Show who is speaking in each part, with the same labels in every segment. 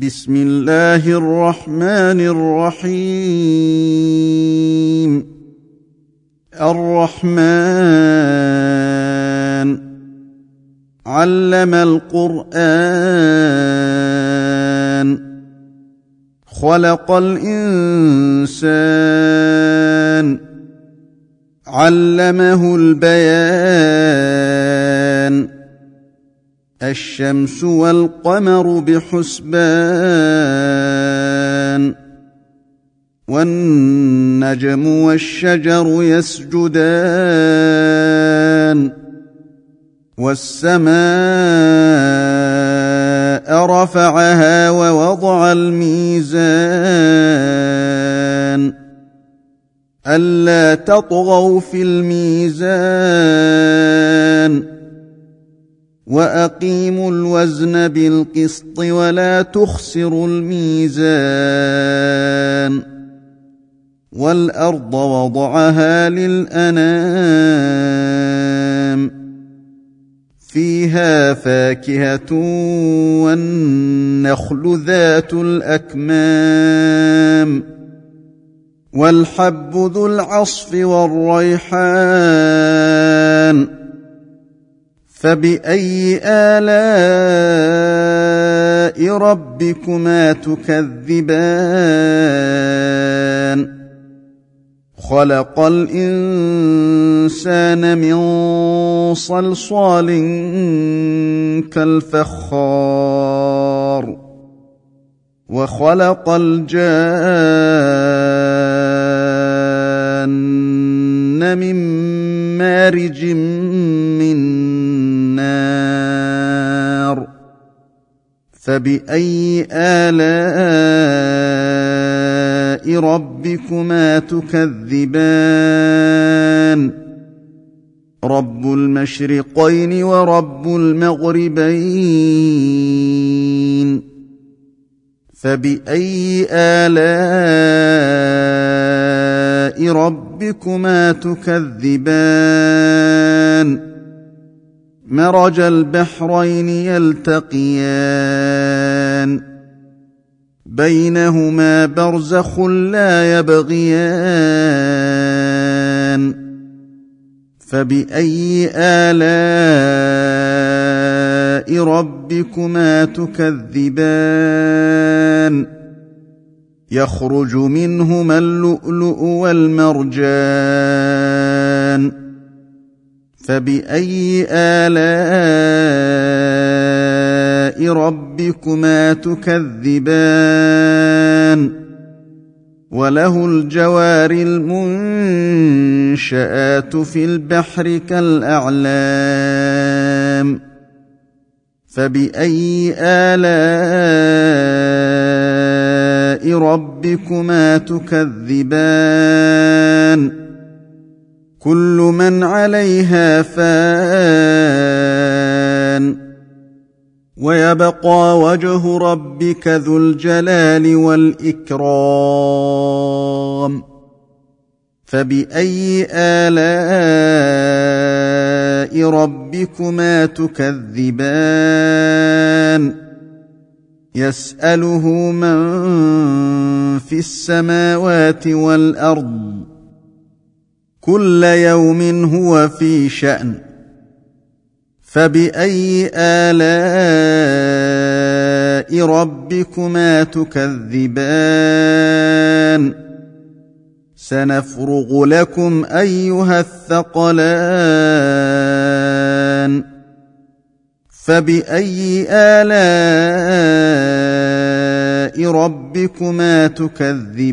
Speaker 1: بسم الله الرحمن الرحيم. الرحمن علم القرآن. خلق الإنسان. علمه البيان. الشمس والقمر بحسبان والنجم والشجر يسجدان والسماء رفعها ووضع الميزان ألا تطغوا في الميزان واقيموا الوزن بالقسط ولا تخسروا الميزان والارض وضعها للانام فيها فاكهه والنخل ذات الاكمام والحب ذو العصف والريحان فبأي آلاء ربكما تكذبان؟ خلق الإنسان من صلصال كالفخار وخلق الجان من مارج من فباي الاء ربكما تكذبان رب المشرقين ورب المغربين فباي الاء ربكما تكذبان مرج البحرين يلتقيان. بينهما برزخ لا يبغيان. فبأي آلاء ربكما تكذبان؟ يخرج منهما اللؤلؤ والمرجان. فبأي آلاء ربكما تكذبان وله الجوار المنشآت في البحر كالأعلام فبأي آلاء ربكما تكذبان كل من عليها فان. ويبقى وجه ربك ذو الجلال والإكرام. فبأي آلاء ربكما تكذبان؟ يسأله من في السماوات والأرض. كل يوم هو في شأن. فبأي آلاء ربكما تكذبان؟ سنفرغ لكم أيها الثقلان. فبأي آلاء ربكما تكذبان؟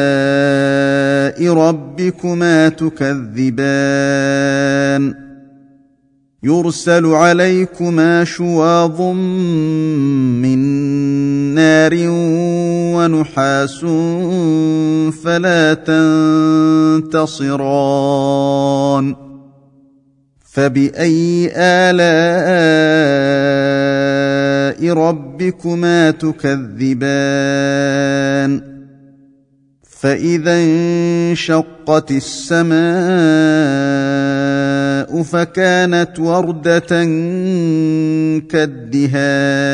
Speaker 1: ربكما تكذبان. يرسل عليكما شواظ من نار ونحاس فلا تنتصران. فبأي آلاء ربكما تكذبان؟ فاذا انشقت السماء فكانت ورده كالدهان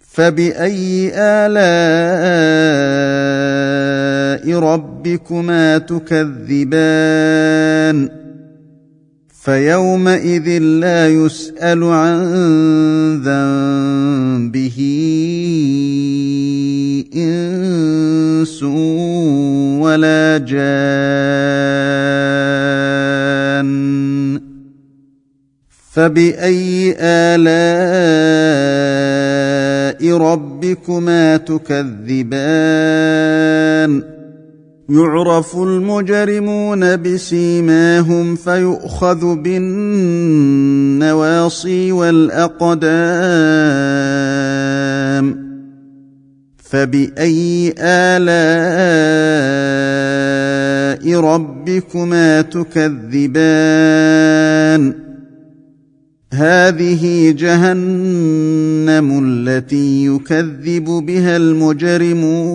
Speaker 1: فباي الاء ربكما تكذبان فيومئذ لا يسأل عن ذنبه إنس ولا جان. فبأي آلاء ربكما تكذبان؟ يعرف المجرمون بسيماهم فيؤخذ بالنواصي والأقدام فبأي آلاء ربكما تكذبان هذه جهنم التي يكذب بها المجرمون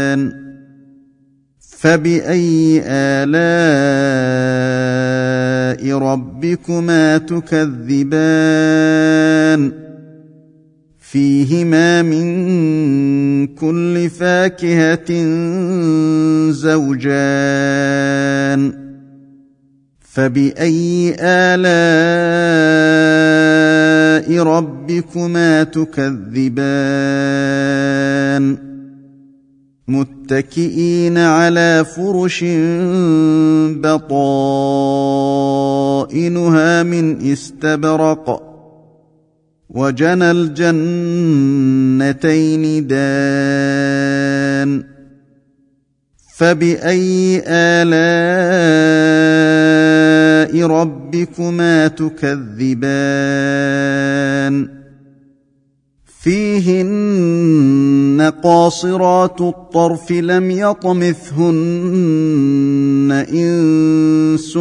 Speaker 1: فباي الاء ربكما تكذبان فيهما من كل فاكهه زوجان فباي الاء ربكما تكذبان متكئين على فرش بطائنها من استبرق وجنى الجنتين دان فبأي آلاء ربكما تكذبان فيهن قاصرات الطرف لم يطمثهن إنس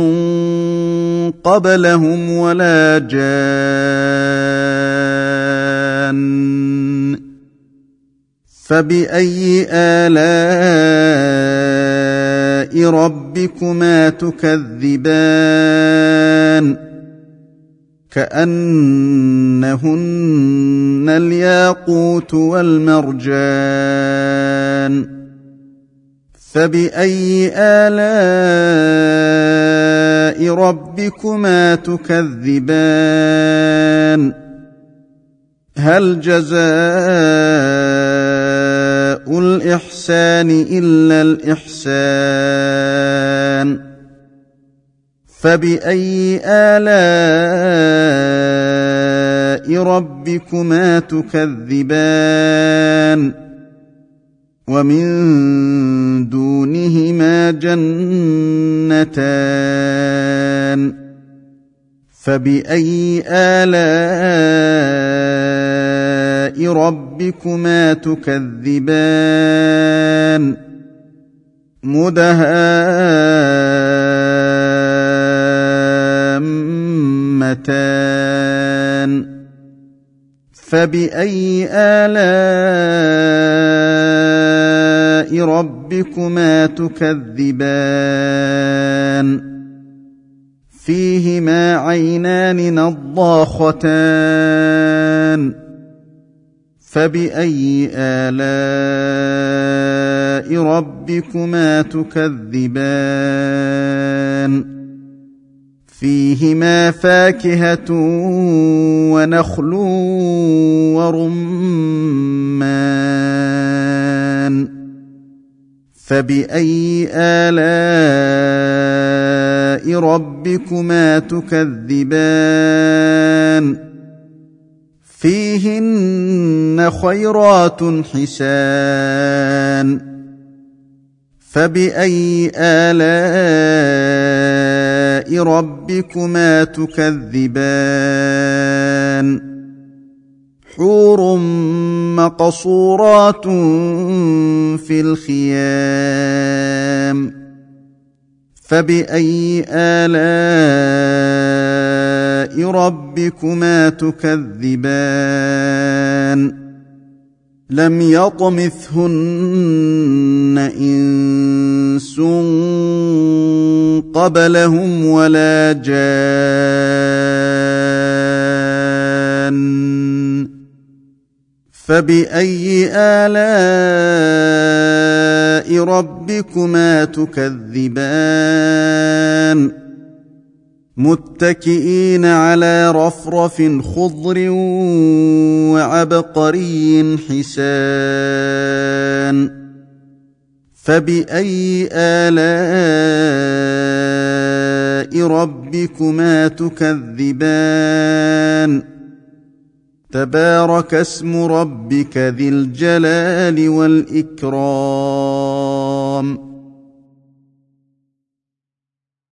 Speaker 1: قبلهم ولا جان فبأي آلاء ربكما تكذبان كأنهن الياقوت والمرجان فبأي آلاء ربكما تكذبان؟ هل جزاء الإحسان إلا الإحسان؟ فبأي آلاء ربكما تكذبان ومن دونهما جنتان فبأي آلاء ربكما تكذبان مدهان فبأي آلاء ربكما تكذبان؟ فيهما عينان نضاختان. فبأي آلاء ربكما تكذبان؟ فيهما فاكهة ونخل ورمان. فبأي آلاء ربكما تكذبان؟ فيهن خيرات حسان. فبأي آلاء ربكما تكذبان حور مقصورات في الخيام فبأي آلاء ربكما تكذبان لم يطمثهن إنس قبلهم ولا جان. فبأي آلاء ربكما تكذبان؟ متكئين على رفرف خضر وعبقري حسان. فبأي آلاء ربكما تكذبان؟ تبارك اسم ربك ذي الجلال والإكرام.